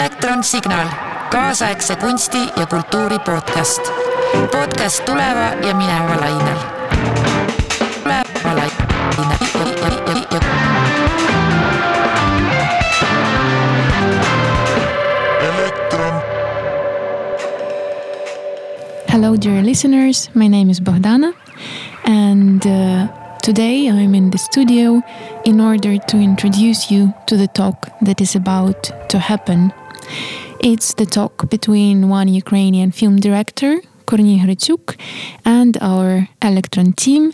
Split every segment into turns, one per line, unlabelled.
elektronsignaal, kaasaegse kunsti ja kultuuri podcast. podcast tuleva ja mineva lainel. tuleva lainel.
Hello, dear listeners. My name is Bogdana, and uh, today I'm in the studio in order to introduce you to the talk that is about to happen. It's the talk between one Ukrainian film director, Korniy Gricyuk, and our elektron team,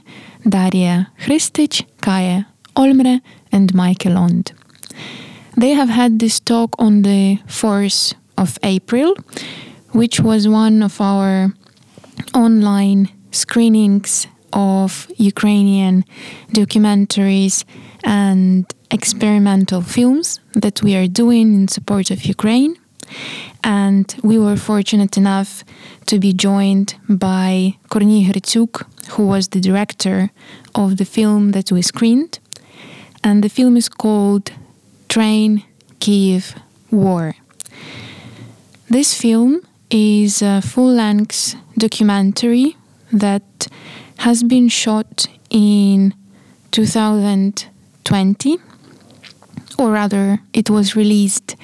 Daria Khrystych, Kaie Olmre, and Maike Lond. They have had this talk on the 4th of April, which was one of our online screenings of Ukrainian documentaries and experimental films that we are doing in support of Ukraine. And we were fortunate enough to be joined by Korniy Gricyuk, who was the director of the film that we screened. And the film is called Train Kiev War. This film is a full length documentary that has been shot in 2020, or rather, it was released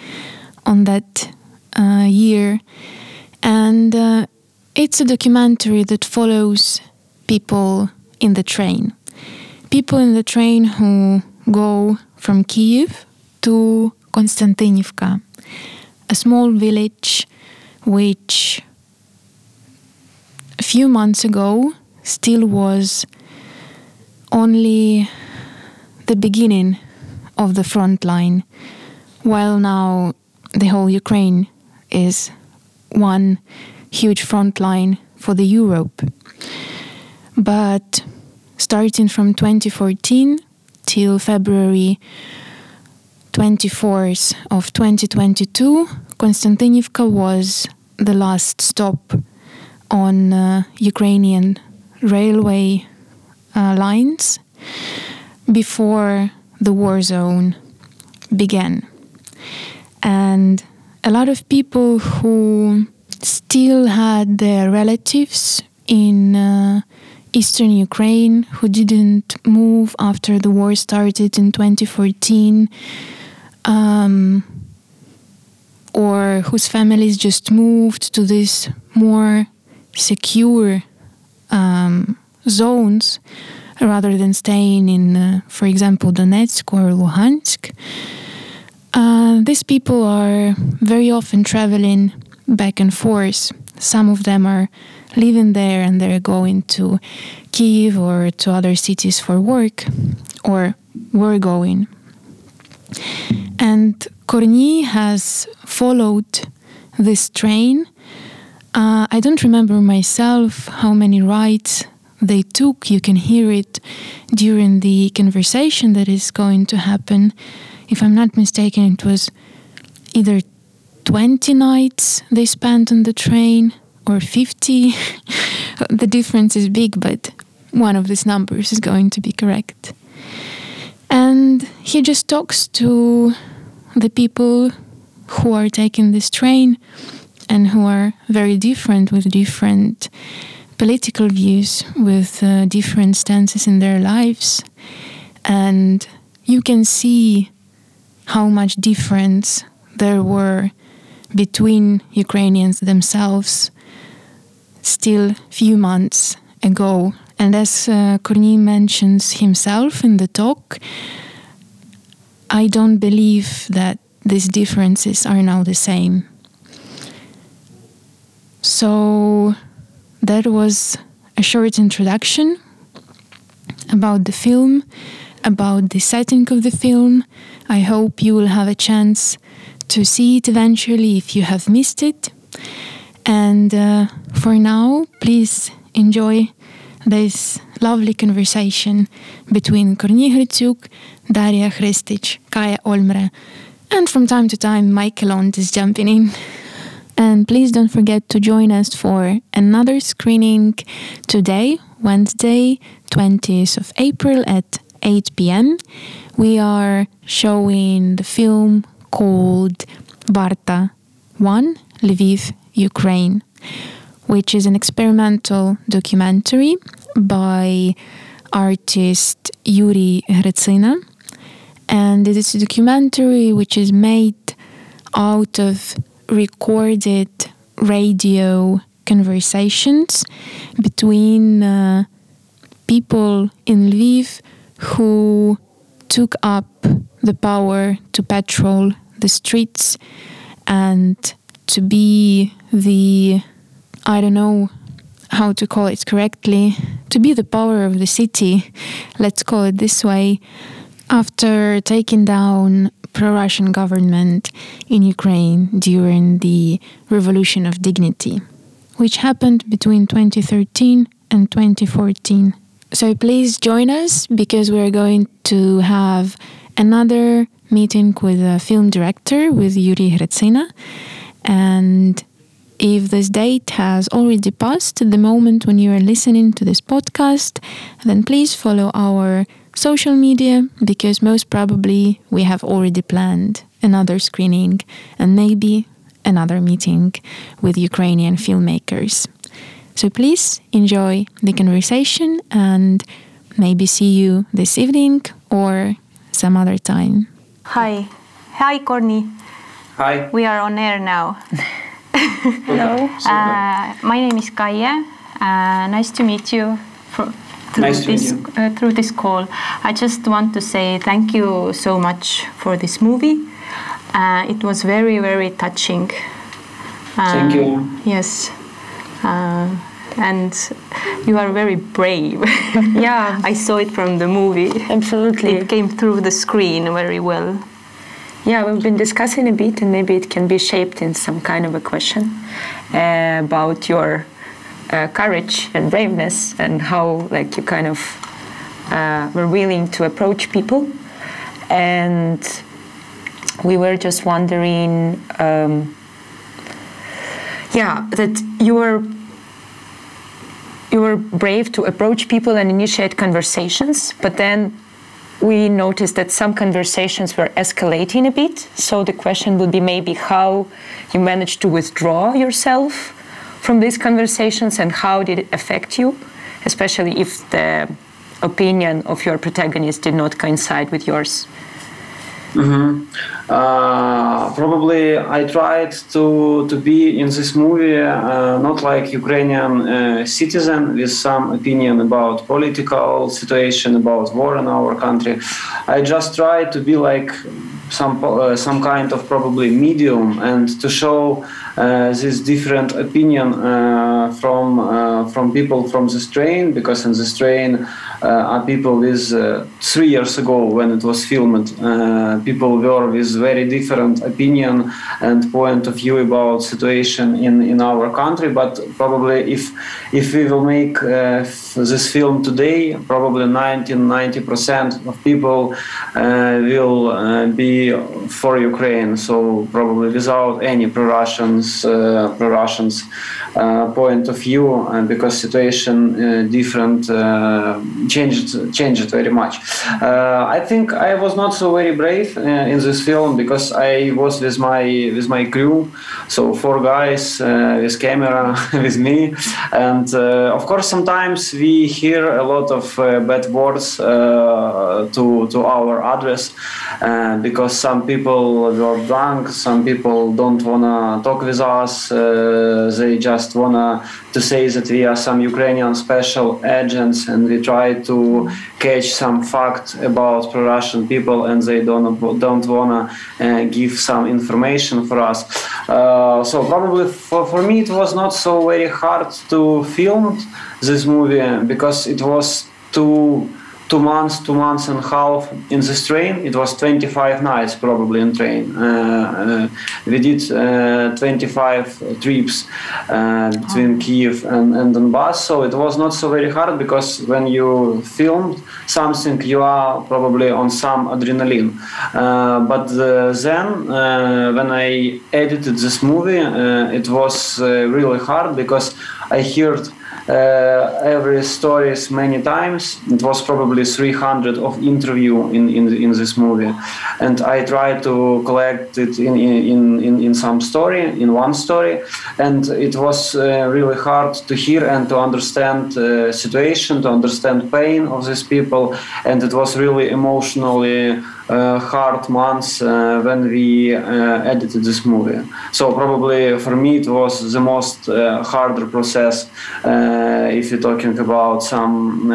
on that uh, year. And uh, it's a documentary that follows people in the train. People in the train who go from Kiev to Konstantinivka, a small village which a few months ago still was only the beginning of the front line, while now the whole Ukraine is one huge front line for the Europe. But starting from 2014 till February 24th of 2022, Konstantinivka was the last stop on uh, Ukrainian railway uh, lines before the war zone began. And a lot of people who still had their relatives in uh, eastern Ukraine who didn't move after the war started in 2014 um, or whose families just moved to these more secure um, zones rather than staying in, uh, for example, Donetsk or Luhansk. Uh, these people are very often traveling back and forth. Some of them are living there and they're going to Kiev or to other cities for work, or were going. And Korniy has followed this train. Uh, I don't remember myself how many rides they took. You can hear it during the conversation that is going to happen. If I'm not mistaken, it was either 20 nights they spent on the train or 50. the difference is big, but one of these numbers is going to be correct. And he just talks to the people who are taking this train and who are very different with different political views, with uh, different stances in their lives. And you can see how much difference there were between Ukrainians themselves still few months ago. And as uh, mentions himself in the talk, I don't believe that these differences are now the same. So that was a short introduction about the film, about the setting of the film. I hope you will have a chance to see it eventually if you have missed it. And uh, for now, please enjoy this lovely conversation between Korniy Gricyuk, Daria Khrystych, Kaie Olmre, and from time to time Maike Lond is jumping in. And please don't forget to join us for another screening today, Wednesday, 20th of April at 8 p.m. We are showing the film called Varta 1, Lviv, Ukraine, which is an experimental documentary by artist Yuri Hretsina. And it is a documentary which is made out of recorded radio conversations between uh, people in Lviv who took up the power to patrol the streets and to be the, I don't know how to call it correctly, to be the power of the city, let's call it this way, after taking down pro-Russian government in Ukraine during the Revolution of Dignity, which happened between 2013 and 2014. So please join us because we're going to have another meeting with a film director, with Yuri Hretsina. And if this date has already passed the moment when you are listening to this podcast, then please follow our social media because most probably we have already planned another screening and maybe another meeting with Ukrainian filmmakers. So please enjoy the conversation and maybe see you this evening or some other time.
Hi. Hi, Korniy.
Hi.
We are on air now.
Hello.
Uh, my name is Kaie. Uh, nice to meet you for, through,
Nice
this. Uh, through this call. I just want to say thank you so much for this movie. Uh, it was very, very touching.
Thank
Uh,
you.
Yes. Uh, and you are very brave.
Yeah.
I saw it from the movie.
Absolutely.
It came through the screen very well.
Yeah, we've been discussing a bit, and maybe it can be shaped in some kind of a question uh, about your uh, courage and braveness, and how like you kind of uh, were willing to approach people. And we were just wondering, um, yeah, that you were you were brave to approach people and initiate conversations, but then we noticed that some conversations were escalating a bit. So the question would be maybe how you managed to withdraw yourself from these conversations and how did it affect you, especially if the opinion of your protagonist did not coincide with yours.
Uh, probably I tried to to be in this movie uh, not like Ukrainian uh, citizen with some opinion about political situation about war in our country. I just tried to be like some uh, some kind of probably medium and to show uh, this different opinion uh, from uh, from people from this train because in this train uh, people with uh, three years ago when it was filmed uh, people were with very different opinion and point of view about situation in in our country. But probably if if we will make uh, this film today probably 90 90% of people uh, will uh, be for Ukraine. So probably without any pro-Russians pro-Russians point of view uh, because situation different changed changed very much. Uh, I think I was not so very brave uh, in this film because I was with my with my crew, so four guys uh, with camera with me, and uh, of course sometimes we hear a lot of uh, bad words uh, to to our address uh, because some people were drunk, some people don't wanna talk with us, uh, they just wanna to say that we are some Ukrainian special agents and we try to catch some fact about pro-Russian people and they don't don't wanna uh, give some information for us. Uh, so probably for, for me it was not so very hard to film this movie because it was too two months, two months and a half in this train. It was 25 nights probably in train. Uh, uh, we did uh, 25 trips uh, between Kiev and, and Donbass. So it was not so very hard because when you film something, you are probably on some adrenaline. Uh, but uh, then uh, when I edited this movie, it was really hard because I heard every stories many times. It was probably 300 of interview in, in, in this movie. And I tried to collect it in, in, in, in some story, in one story. And it was uh, really hard to hear and to understand the situation, to understand pain of these people. And it was really emotionally uh, Uh, hard months uh, when we uh, edited this movie. So probably for me it was the most uh, harder process uh, if you're talking about some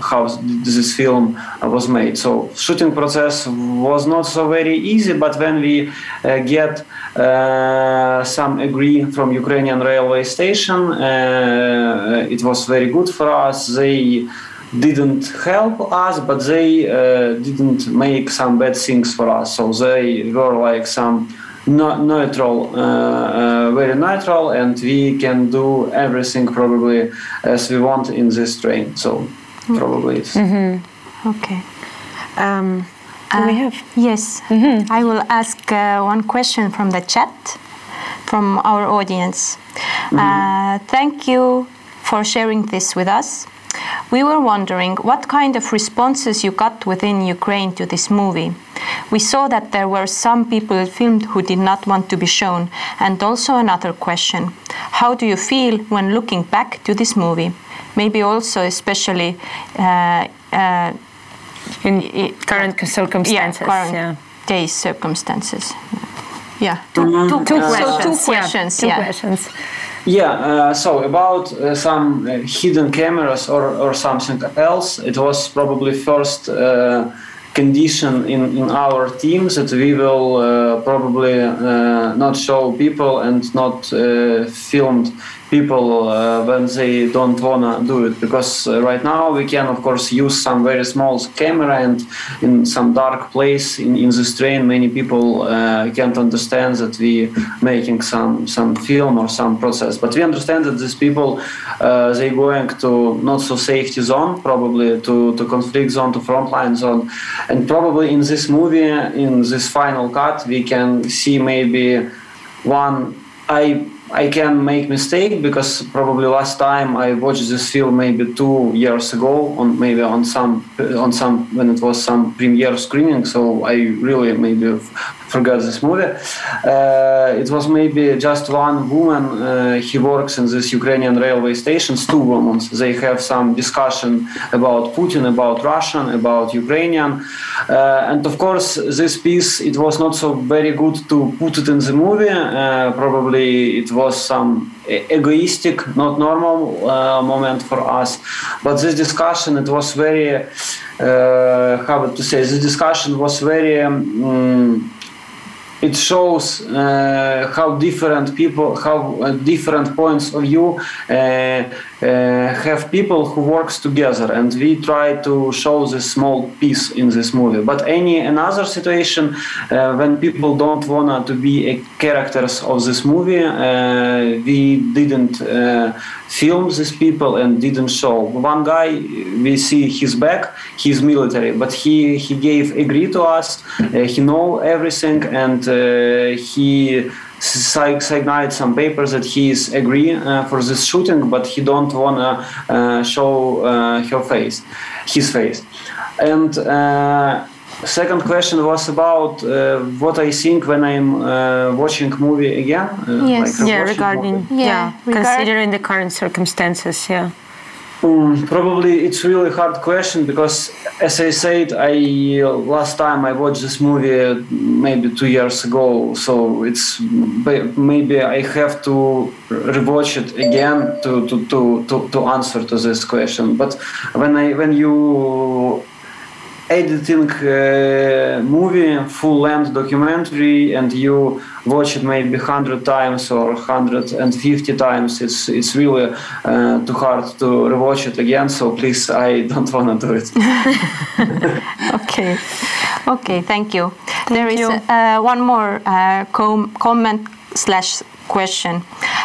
how this film was made. So shooting process was not so very easy, but when we get some agree from Ukrainian railway station, it was very good for us. They didn't help us, but they uh, didn't make some bad things for us. So they were like some no, neutral, uh, uh, very neutral, and we can do everything probably as we want in this train. So probably it's.
Mm-hmm. Okay.
Um, do we have?
Yes. Mm-hmm. I will ask uh, one question from the chat from our audience. Mm-hmm. Uh, thank you for sharing this with us. We were wondering what kind of responses you got within Ukraine to this movie. We saw that there were some people filmed who did not want to be shown. And also another question How do you feel when looking back to this movie? Maybe also, especially uh, uh,
in current circumstances.
Yeah, current yeah. days circumstances. Yeah, two, two, two, questions.
So two questions. Yeah, two questions.
Yeah, uh, so about uh, some uh, hidden cameras or, or something else, it was probably first uh, condition in, in our team that we will uh, probably uh, not show people and not filmed people uh, when they don't wanna do it because uh, right now we can of course use some very small camera and in some dark place in, in this train many people uh, can't understand that we making some some film or some process. But we understand that these people uh, they going to not so safety zone probably to, to conflict zone to frontline zone. And probably in this movie in this final cut we can see maybe one I I can make mistake because probably last time I watched this film maybe two years ago on maybe on some on some when it was some premiere screening. So I really maybe forgot this movie. Uh, it was maybe just one woman. Uh, he works in this Ukrainian railway stations. Two women. They have some discussion about Putin, about Russian, about Ukrainian, uh, and of course this piece it was not so very good to put it in the movie. Uh, probably it was some egoistic, not normal uh, moment for us. But this discussion, it was very, uh, how to say, this discussion was very. Um, it shows uh, how different people, how uh, different points of view uh, uh, have people who works together. And we try to show this small piece in this movie. But any another situation uh, when people don't want to to be characters of this movie uh, we didn't film these people and didn't show. One guy we see his back he's military but he he gave agree to us he know everything and he signed some papers that he is agree uh, for this shooting, but he don't wanna uh, show uh, her face, his face, and. Uh, second question was about uh, what I think when I'm uh, watching movie again.
yes.
Like yeah, regarding yeah, yeah regard considering the current circumstances. Yeah.
Um, probably it's really hard question because, as I said, I last time I watched this movie maybe two years ago, so it's maybe I have to rewatch it again to to, to, to, to answer to this question. But when I when you editing a movie, full length documentary, and you watch it maybe 100 times or 150 times, it's, it's really uh, too hard to rewatch it again. So please, I don't want to do it.
okay. Okay, thank you. Thank there you. is uh, one more uh, com comment slash question.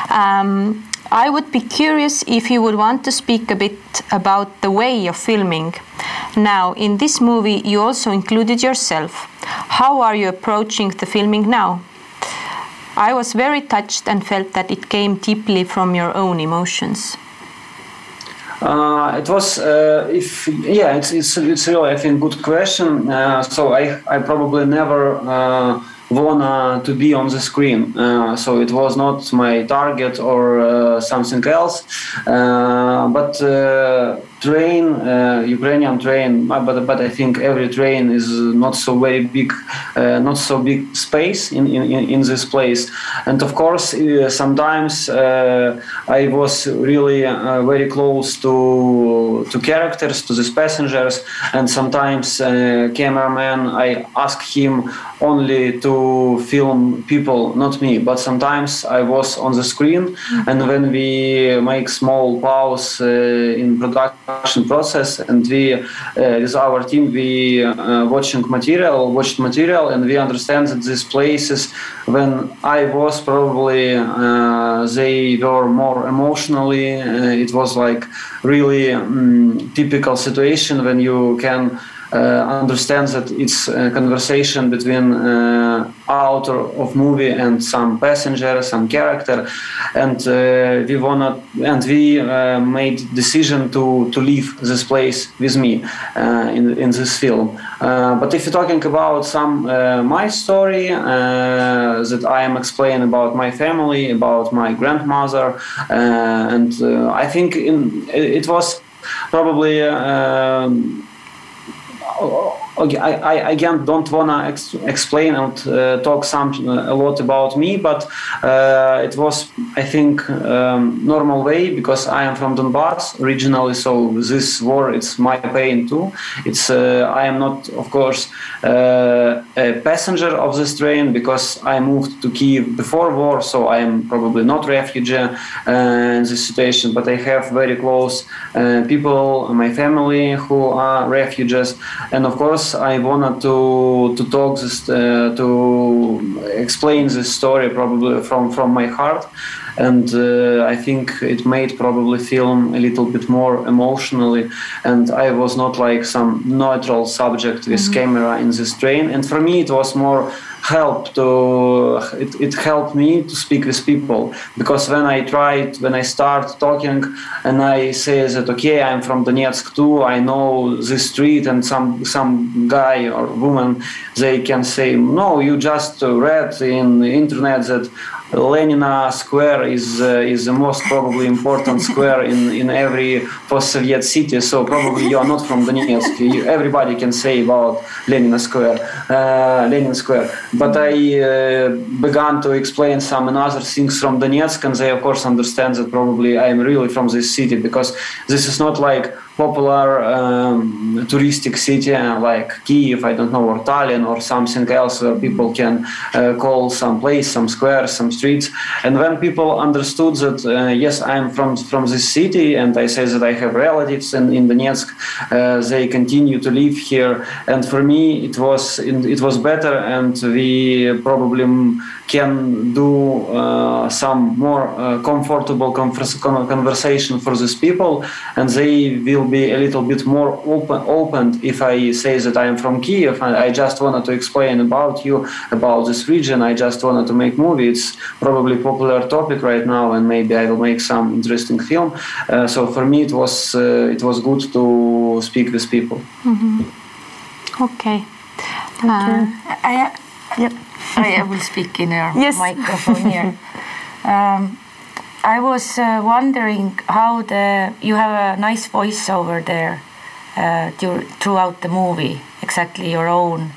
Um, I would be curious if you would want to speak a bit about the way of filming. Now, in this movie, you also included yourself. How are you approaching the filming now? I was very touched and felt that it came deeply from your own emotions.
Uh, it was uh, if yeah it's it's it's really I think good question. Uh, so I I probably never uh, wanna to be on the screen. Uh, so it was not my target or uh, something else. Uh, but uh, train, uh, Ukrainian train, but but I think every train is not so very big, uh, not so big space in, in, in this place. And of course, sometimes I was really very close to to characters, to these passengers, and sometimes cameraman I ask him only to film people, not me. But sometimes I was on the screen, mm-hmm. and when we make small pause uh, in production process, and we uh, with our team we uh, watching material, watched material, and we understand that these places when I was probably uh, they were more emotionally. Uh, it was like really um, typical situation when you can Uh, understands that it's a conversation between uh, author of movie and some passenger, some character, and uh, we wanna and we uh, made decision to to leave this place with me uh, in in this film. but if you're talking about some my story that I am explaining about my family, about my grandmother, and I think in, it was probably. Oh, wow okay, I, I again don't wanna ex- explain and uh, talk some a lot about me, but uh, it was I think um, normal way because I am from Donbass originally, so this war it's my pain too. It's uh, I am not of course uh, a passenger of this train because I moved to Kiev before war, so I am probably not refugee uh, in this situation, but I have very close uh, people, my family who are refugees, and of course I wanted to to talk this uh, to explain this story probably from from my heart, and uh, I think it made probably film a little bit more emotionally. And I was not like some neutral subject with mm-hmm. camera in this train, and for me it was more help to it, it helped me to speak with people. Because when i tried when i start talking and i say that okay i'm from donetsk too i know this street and some some guy or woman they can say no you just read in the internet that Lenina Square is uh, is the most probably important square in, in every post-Soviet city. So probably you are not from Donetsk. You, everybody can say about Lenina Square, uh, Lenin Square. But I uh, began to explain some another things from Donetsk, and they of course understand that probably I am really from this city because this is not like popular um, touristic city like Kiev, I don't know, or Tallinn or something else where people can uh, call some place, some square, some streets. And when people understood that, uh, yes, I'm from from this city, and I say that I have relatives in, in Donetsk, uh, they continue to live here. And for me, it was it was better, and we probably can do uh, some more uh, comfortable conversation for these people, and they will be a little bit more open open if I say that I am from Kiev and I just wanted to explain about you about this region. I just wanted to make movie. It's probably popular topic right now, and maybe I will make some interesting film. Uh, so for me, it was uh, it was good to speak with people.
Mm-hmm. Okay.
Uh, I, yep.
I will speak in your
yes.
microphone here. Um, I was uh, wondering how the you have a nice voice over there uh, throughout the movie, exactly your own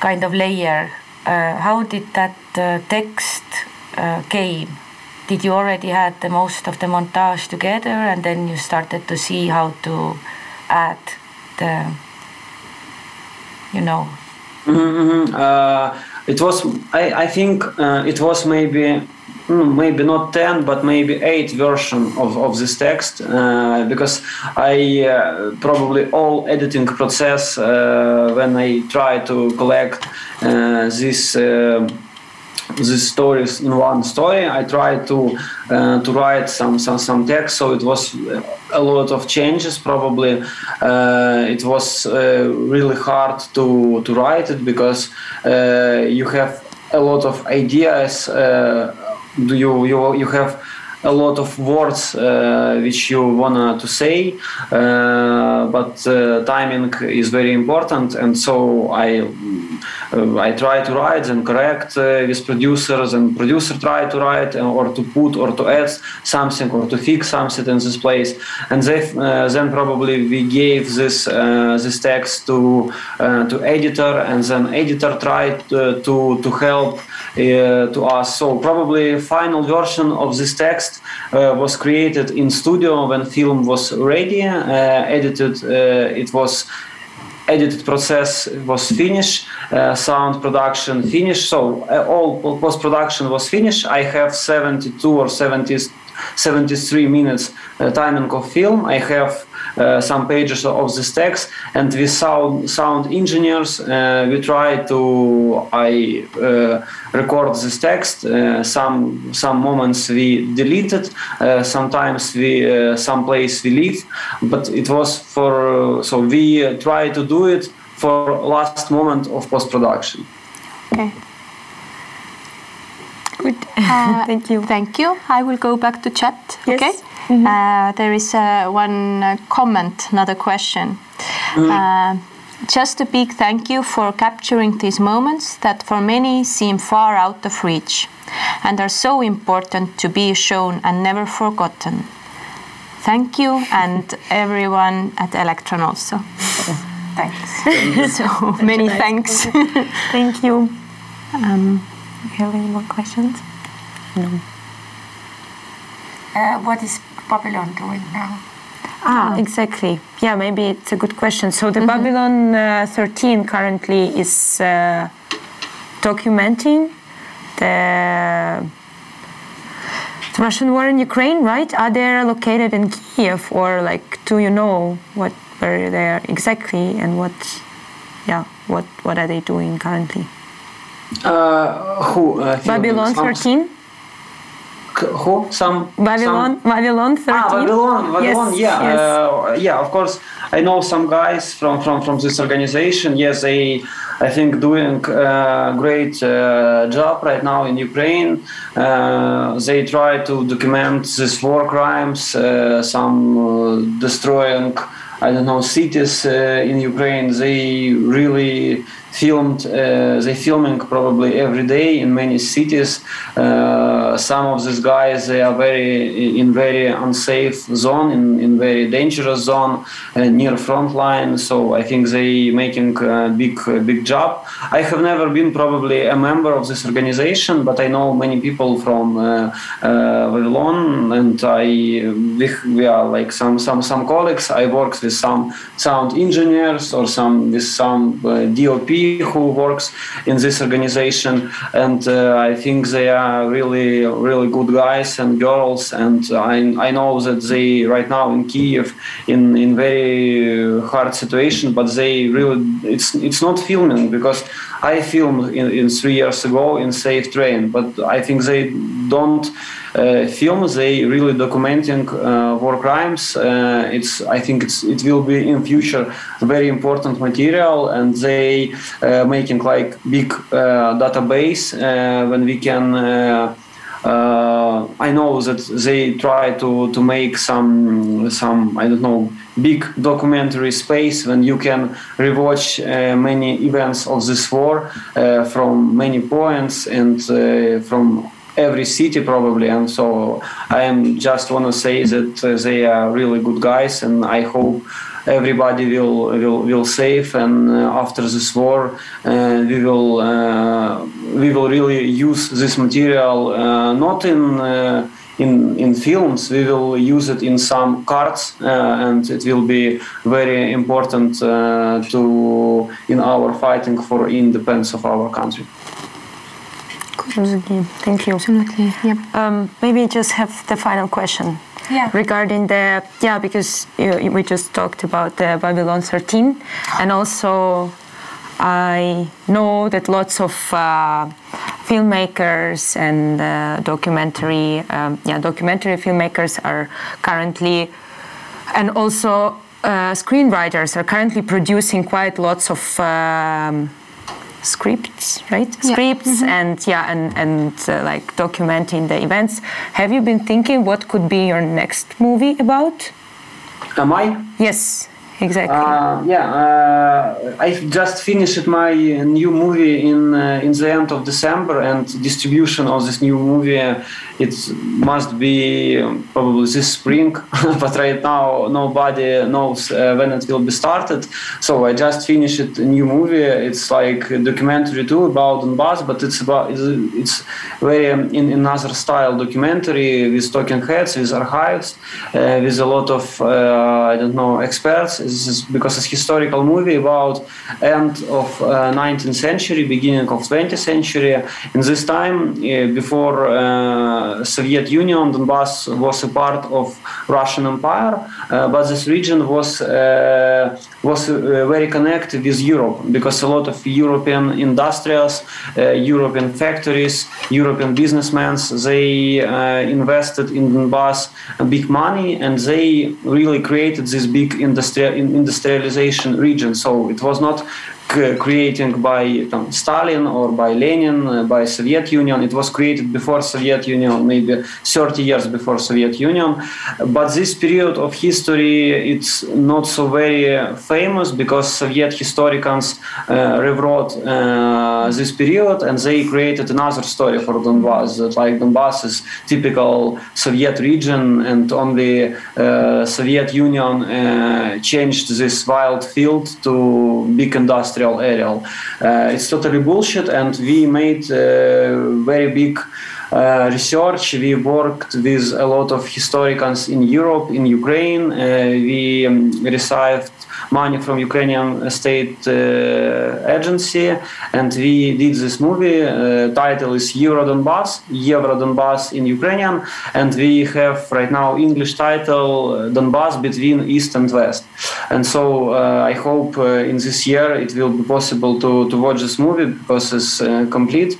kind of layer. Uh, how did that uh, text uh, came? Did you already had the most of the montage together, and then you started to see how to add the, you know?
Mm-hmm, mm-hmm. it was. I, I think it was maybe Hmm, maybe not 10 but maybe 8 version of, of this text uh, because i uh, probably all editing process uh, when i try to collect uh, this uh, these stories in one story i tried to uh, to write some, some some text so it was a lot of changes probably it was really hard to to write it because you have a lot of ideas. Uh, do you you you have a lot of words uh, which you wanna to say, uh, but uh, timing is very important, and so I uh, I try to write and correct uh, with producers, and producer try to write or to put or to add something or to fix something in this place, and they, uh, then probably we gave this this text to to editor, and then editor tried to to, to help to us. So probably final version of this text uh, was created in studio when film was ready, uh, edited. Uh, it was edited process was finished, uh, sound production finished. So uh, all post production was finished. I have 72 or 70, 73 minutes uh, timing of film. I have some pages of this text and with sound sound engineers uh, we try to i uh, record this text uh, some some moments we deleted uh, sometimes we uh, some place we leave but it was for so we try to do it for last moment of post production
okay
Good. thank you.
Thank you. I will go back to chat.
Yes.
Okay. Mm -hmm. uh, there is uh, one comment, not a question. Mm. Uh, just a big thank you for capturing these moments that for many seem far out of reach and are so important to be shown and never forgotten. Thank you, and everyone at elektron also.
Thanks.
so many thanks.
thank you. Um, you have any more questions?
No. Uh, what is Babylon doing now?
Ah, exactly. Yeah, maybe it's a good question. So the mm -hmm. Babylon uh, 13 currently is uh, documenting the, the Russian war in Ukraine, right? Are they located in Kiev, or like, do you know what where they are exactly, and what, yeah, what what are they doing currently?
Uh, who? Uh,
Babylon 13
who? Some
Babylon?
some,
Babylon 13
ah Babylon Babylon
yes,
yeah
yes.
Uh, yeah of course. I know some guys from from from this organization. Yes they I think doing a great uh, job right now in Ukraine. Uh, they try to document these war crimes uh, some uh, destroying I don't know cities uh, in Ukraine. They really filmed uh, they filming probably every day in many cities. Uh, some of these guys they are very in very unsafe zone in, in very dangerous zone uh, near front line. So i think they making a big big job. I have never been probably a member of this organization but i know many people from babylon. And i we, we are like some some some colleagues. I work with some sound engineers or some with some dop who works in this organization, and uh, I think they are really, really good guys and girls. And I, I know that they right now in Kiev in in very hard situation, but they really it's it's not filming because I filmed in, in three years ago in Safe Train, but I think they don't uh, film. They really documenting uh, war crimes. Uh, it's I think it's it will be in future very important material, and they uh, making like big uh, database uh, when we can. Uh, I know that they try to, to make some some I don't know big documentary space when you can rewatch uh, many events of this war uh, from many points and uh, from every city probably. And so I am just want to say that uh, they are really good guys and I hope everybody will will will save. And uh, after this war uh, we will uh, we will really use this material not in in in films. We will use it in some cards uh, and it will be very important uh, to in our fighting for independence of our country
absolutely. Thank you.
Absolutely. Yeah
um, maybe just have the final question
yeah.
regarding the yeah because you, we just talked about the Babylon 13 and also I know that lots of uh, filmmakers and uh, documentary um, yeah documentary filmmakers are currently and also uh, screenwriters are currently producing quite lots of um, scripts, right? Scripts and yeah, and and uh, like documenting the events. Have you been thinking what could be your next movie about?
Am I?
Yes, exactly.
Uh, yeah, uh, I just finished my new movie in uh, in the end of December, and distribution of this new movie it must be um, probably this spring. but right now, nobody knows uh, when it will be started. So I just finished a new movie. It's like a documentary too about Donbass, but it's about it's, it's very um, in another style documentary with talking heads, with archives, uh, with a lot of uh, I don't know experts. This is because it's historical movie about end of 19th uh, century, beginning of 20th century. In this time, uh, before Soviet Union, Donbass was a part of Russian Empire, uh, but this region was uh, was uh, very connected with Europe because a lot of European industrials, European factories, European businessmen, they invested in Donbass big money and they really created this big industrial industrialization region. So it was not creating by Stalin or by Lenin, uh, by Soviet Union. It was created before Soviet Union, maybe 30 years before Soviet Union. But this period of history, it's not so very famous because Soviet historians uh, rewrote uh, this period and they created another story for Donbass. That like Donbass is typical Soviet region and only uh, Soviet Union uh, changed this wild field to big industry industrial area. Uh, it's totally bullshit, and we made uh, very big uh, research. We worked with a lot of historians in Europe, in Ukraine. Uh, we um, received money from Ukrainian state uh, agency, and we did this movie. Uh, title is Euro Donbass, Euro Donbass in Ukrainian, and we have right now English title Donbass between East and West. And so uh, I hope uh, in this year it will be possible to, to watch this movie because it's uh, complete,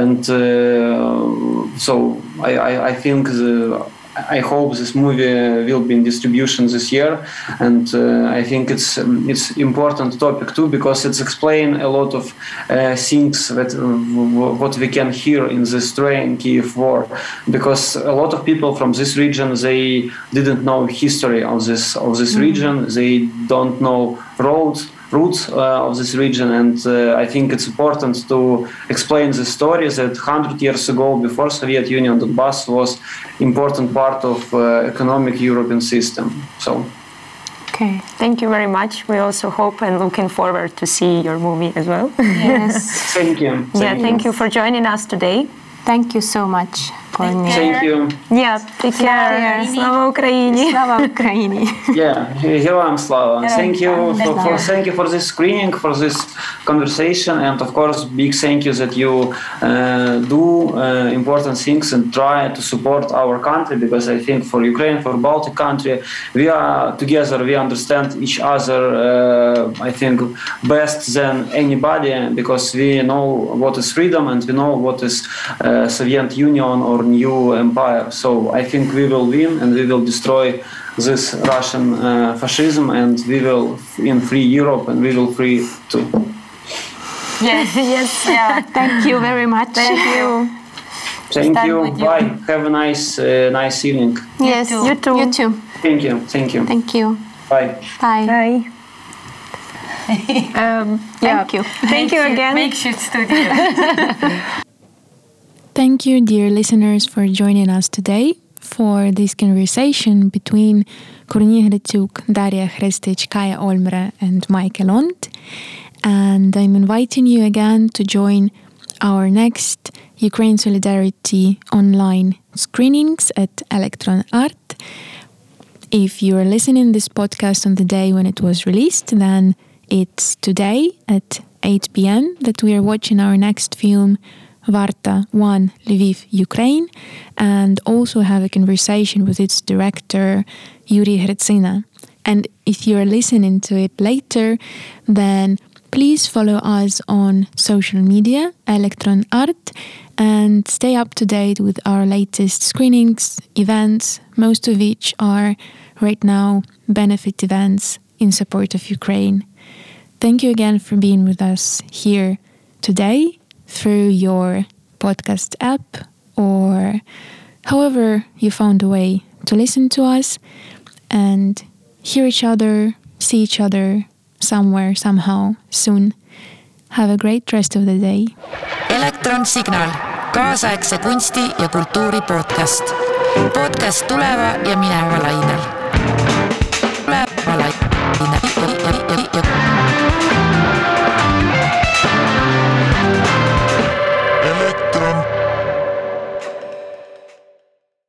and so I, I, I think the I hope this movie will be in distribution this year, and uh, I think it's um, it's important topic too because it's explain a lot of uh, things that uh, what we can hear in this train Kiev war, because a lot of people from this region they didn't know history of this of this mm-hmm. region, they don't know roads roots uh, of this region. And uh, I think it's important to explain the story that 100 years ago, before Soviet Union, Donbass was important part of uh, economic European system. So.
Okay, thank you very much. We also hope and looking forward to see your movie as well.
Yes.
thank you.
Thank yeah, you. thank you for joining us today.
Thank you so much
Thank you.
Yeah, take care. Slava Ukraini.
Slava Ukraini.
yeah, героям слава. Thank you for, for, thank you for this screening, for this conversation, and of course, big thank you that you uh, do uh, important things and try to support our country because I think for Ukraine, for Baltic country, we are together. We understand each other. Uh, I think best than anybody because we know what is freedom and we know what is uh, Soviet Union or new empire. So I think we will win and we will destroy this Russian uh, fascism and we will in free Europe and we will free too.
Yes, yes, yeah. Thank you very much.
Thank you.
Thank you. you. Bye. Have a nice, uh, nice evening.
Yes, you too.
You too.
Thank you. Thank you.
Thank you.
Bye.
Bye.
Bye.
um, yeah. Thank you.
Thank you again.
Makeshift studio.
Thank you, dear listeners, for joining us today for this conversation between Korniy Gricyuk, Daria Khrystych, Kaie Olmre, and Maike Lond. And I'm inviting you again to join our next Ukraine Solidarity online screenings at elektron Art. If you are listening this podcast on the day when it was released, then it's today at 8 p.m. that we are watching our next film Varta 1 Lviv, Ukraine, and also have a conversation with its director, Yuri Hretsina. And if you're listening to it later, then please follow us on social media, elektron Art, and stay up to date with our latest screenings, events, most of which are right now benefit events in support of Ukraine. Thank you again for being with us here today through your podcast app or however you found a way to listen to us and hear each other, see each other somewhere, somehow, soon. Have a great rest of the day.
elektronsignaal, kaasaegse kunsti ja kultuuri podcast. podcast tuleva ja mineva lainel